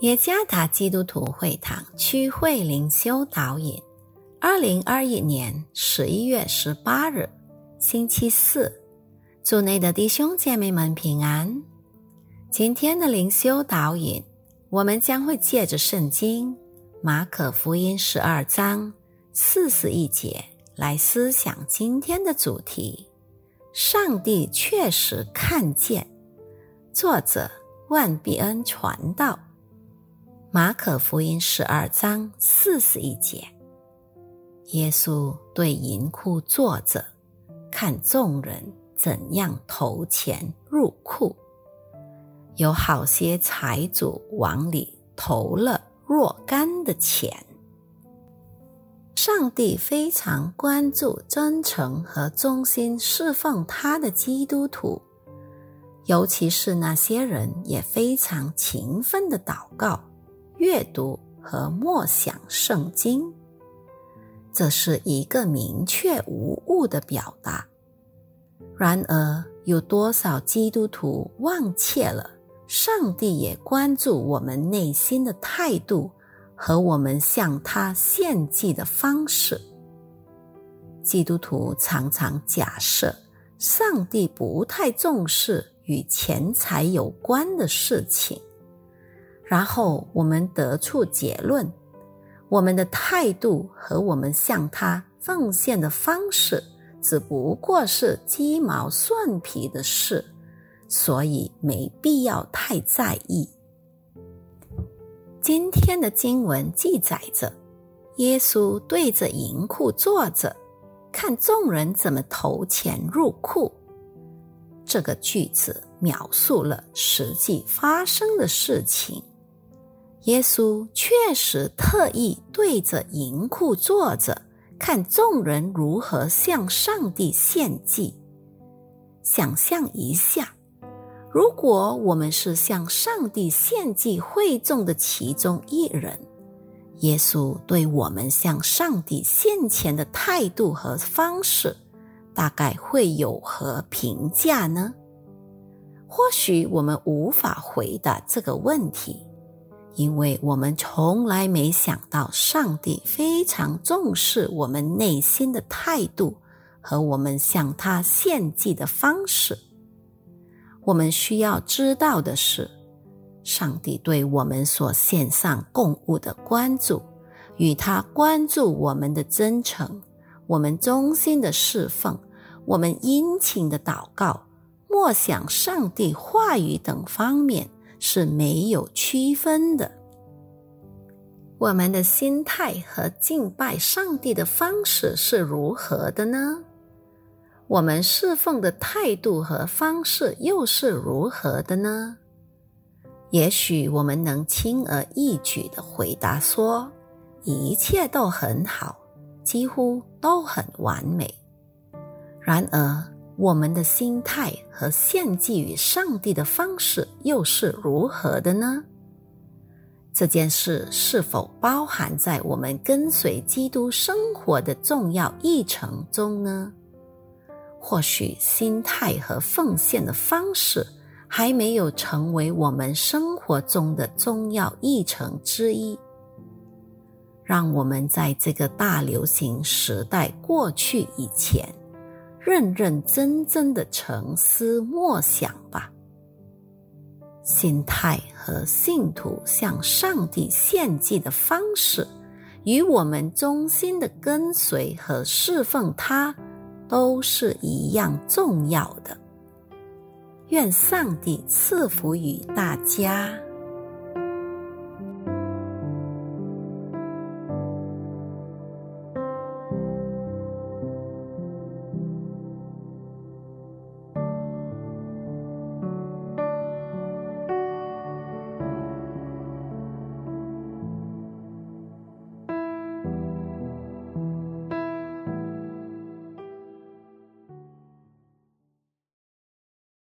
耶加达基督徒会堂区会灵修导引，二零二一年十一月十八日，星期四，祝内的弟兄姐妹们平安。今天的灵修导引，我们将会借着圣经马可福音十二章四十一节来思想今天的主题：上帝确实看见。作者万必恩传道。马可福音十二章四十一节，耶稣对银库坐着，看众人怎样投钱入库。有好些财主往里投了若干的钱。上帝非常关注真诚和忠心侍奉他的基督徒，尤其是那些人也非常勤奋的祷告。阅读和默想圣经，这是一个明确无误的表达。然而，有多少基督徒忘却了上帝也关注我们内心的态度和我们向他献祭的方式？基督徒常常假设上帝不太重视与钱财有关的事情。然后我们得出结论：我们的态度和我们向他奉献的方式，只不过是鸡毛蒜皮的事，所以没必要太在意。今天的经文记载着，耶稣对着银库坐着，看众人怎么投钱入库。这个句子描述了实际发生的事情。耶稣确实特意对着银库坐着，看众人如何向上帝献祭。想象一下，如果我们是向上帝献祭会众的其中一人，耶稣对我们向上帝献钱的态度和方式，大概会有何评价呢？或许我们无法回答这个问题。因为我们从来没想到，上帝非常重视我们内心的态度和我们向他献祭的方式。我们需要知道的是，上帝对我们所献上供物的关注，与他关注我们的真诚、我们衷心的侍奉、我们殷勤的祷告、默想上帝话语等方面。是没有区分的。我们的心态和敬拜上帝的方式是如何的呢？我们侍奉的态度和方式又是如何的呢？也许我们能轻而易举的回答说：“一切都很好，几乎都很完美。”然而，我们的心态和献祭与上帝的方式又是如何的呢？这件事是否包含在我们跟随基督生活的重要议程中呢？或许心态和奉献的方式还没有成为我们生活中的重要议程之一。让我们在这个大流行时代过去以前。认认真真的沉思默想吧，心态和信徒向上帝献祭的方式，与我们忠心的跟随和侍奉他，都是一样重要的。愿上帝赐福于大家。